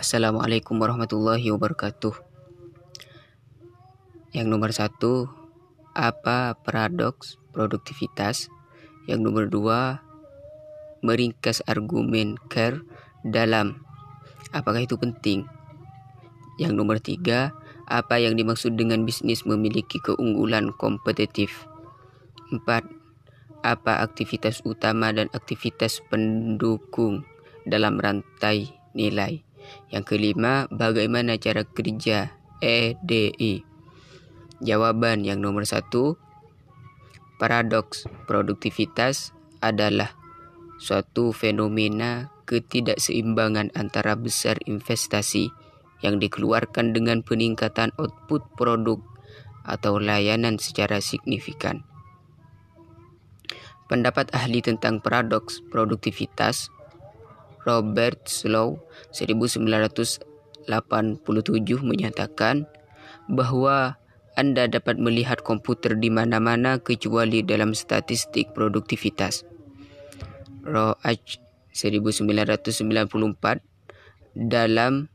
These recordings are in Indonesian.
Assalamualaikum warahmatullahi wabarakatuh. Yang nomor satu, apa paradoks produktivitas? Yang nomor dua, meringkas argumen care dalam apakah itu penting? Yang nomor tiga, apa yang dimaksud dengan bisnis memiliki keunggulan kompetitif? Empat, apa aktivitas utama dan aktivitas pendukung dalam rantai nilai. Yang kelima, bagaimana cara kerja EDI? Jawaban yang nomor satu, paradoks produktivitas adalah suatu fenomena ketidakseimbangan antara besar investasi yang dikeluarkan dengan peningkatan output produk atau layanan secara signifikan Pendapat ahli tentang paradoks produktivitas Robert Slow 1987 menyatakan bahwa Anda dapat melihat komputer di mana-mana kecuali dalam statistik produktivitas. Roach 1994 dalam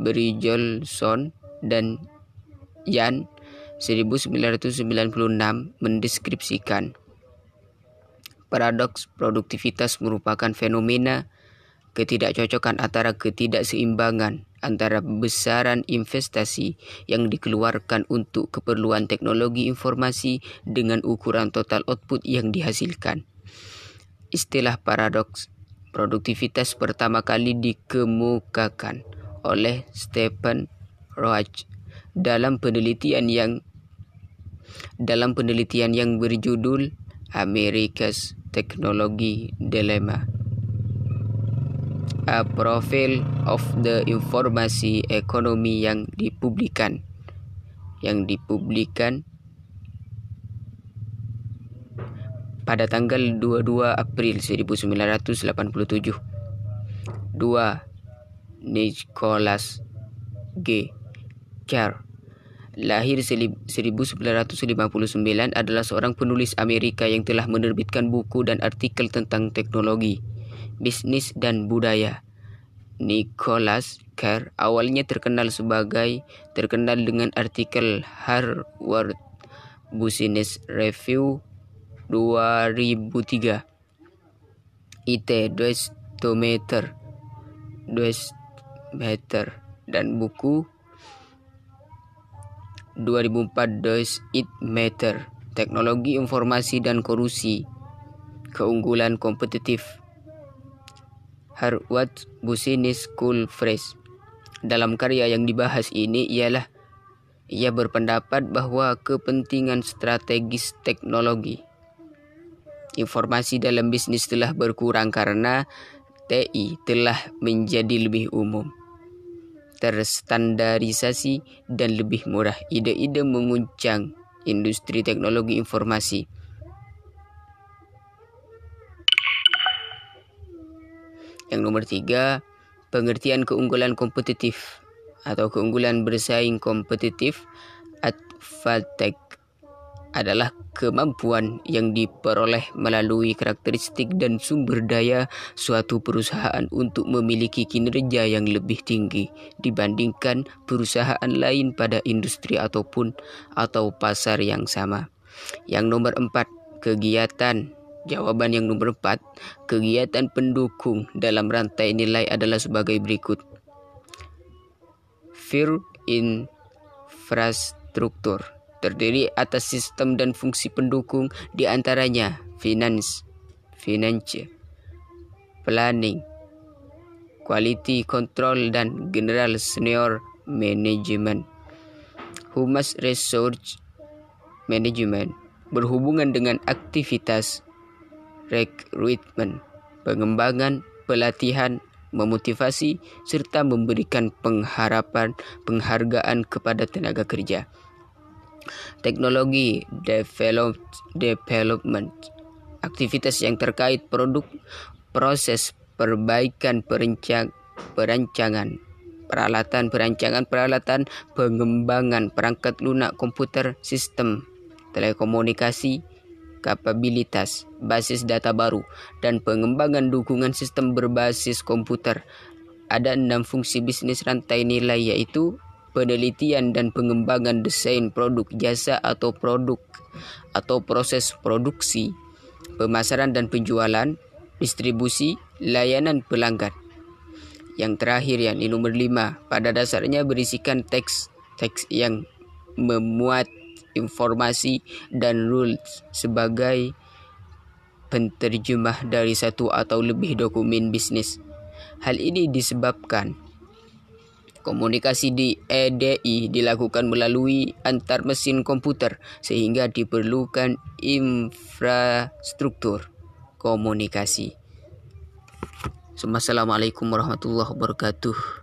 Brijolson dan Yan 1996 mendeskripsikan Paradoks produktivitas merupakan fenomena ketidakcocokan antara ketidakseimbangan antara besaran investasi yang dikeluarkan untuk keperluan teknologi informasi dengan ukuran total output yang dihasilkan. Istilah paradoks produktivitas pertama kali dikemukakan oleh Stephen Roach dalam penelitian yang dalam penelitian yang berjudul America's Technology Dilemma. A Profile of the Informasi Ekonomi yang dipublikan yang dipublikan pada tanggal 22 April 1987. 2. Nicholas G. Carr lahir 1959 adalah seorang penulis Amerika yang telah menerbitkan buku dan artikel tentang teknologi, bisnis dan budaya. Nicholas Carr awalnya terkenal sebagai terkenal dengan artikel Harvard Business Review 2003 IT Meter Meter dan buku 2004 Does It Matter? Teknologi Informasi dan Korusi Keunggulan Kompetitif Harvard Business School Press Dalam karya yang dibahas ini ialah ia berpendapat bahwa kepentingan strategis teknologi informasi dalam bisnis telah berkurang karena TI telah menjadi lebih umum terstandarisasi dan lebih murah. Ide-ide menguncang industri teknologi informasi. Yang nomor tiga, pengertian keunggulan kompetitif atau keunggulan bersaing kompetitif advantage adalah kemampuan yang diperoleh melalui karakteristik dan sumber daya suatu perusahaan untuk memiliki kinerja yang lebih tinggi dibandingkan perusahaan lain pada industri ataupun atau pasar yang sama. Yang nomor empat, kegiatan Jawaban yang nomor empat, kegiatan pendukung dalam rantai nilai adalah sebagai berikut. Fear infrastruktur terdiri atas sistem dan fungsi pendukung di antaranya finance, finance, planning, quality control dan general senior management. Humas research management berhubungan dengan aktivitas recruitment, pengembangan, pelatihan, memotivasi serta memberikan pengharapan penghargaan kepada tenaga kerja. Teknologi develop, development aktivitas yang terkait produk proses perbaikan perencang, perancangan peralatan perancangan peralatan pengembangan perangkat lunak komputer sistem telekomunikasi kapabilitas basis data baru dan pengembangan dukungan sistem berbasis komputer ada enam fungsi bisnis rantai nilai yaitu penelitian dan pengembangan desain produk jasa atau produk atau proses produksi, pemasaran dan penjualan, distribusi, layanan pelanggan. Yang terakhir yang nomor lima, pada dasarnya berisikan teks teks yang memuat informasi dan rules sebagai penterjemah dari satu atau lebih dokumen bisnis. Hal ini disebabkan komunikasi di EDI dilakukan melalui antar mesin komputer sehingga diperlukan infrastruktur komunikasi. Assalamualaikum warahmatullahi wabarakatuh.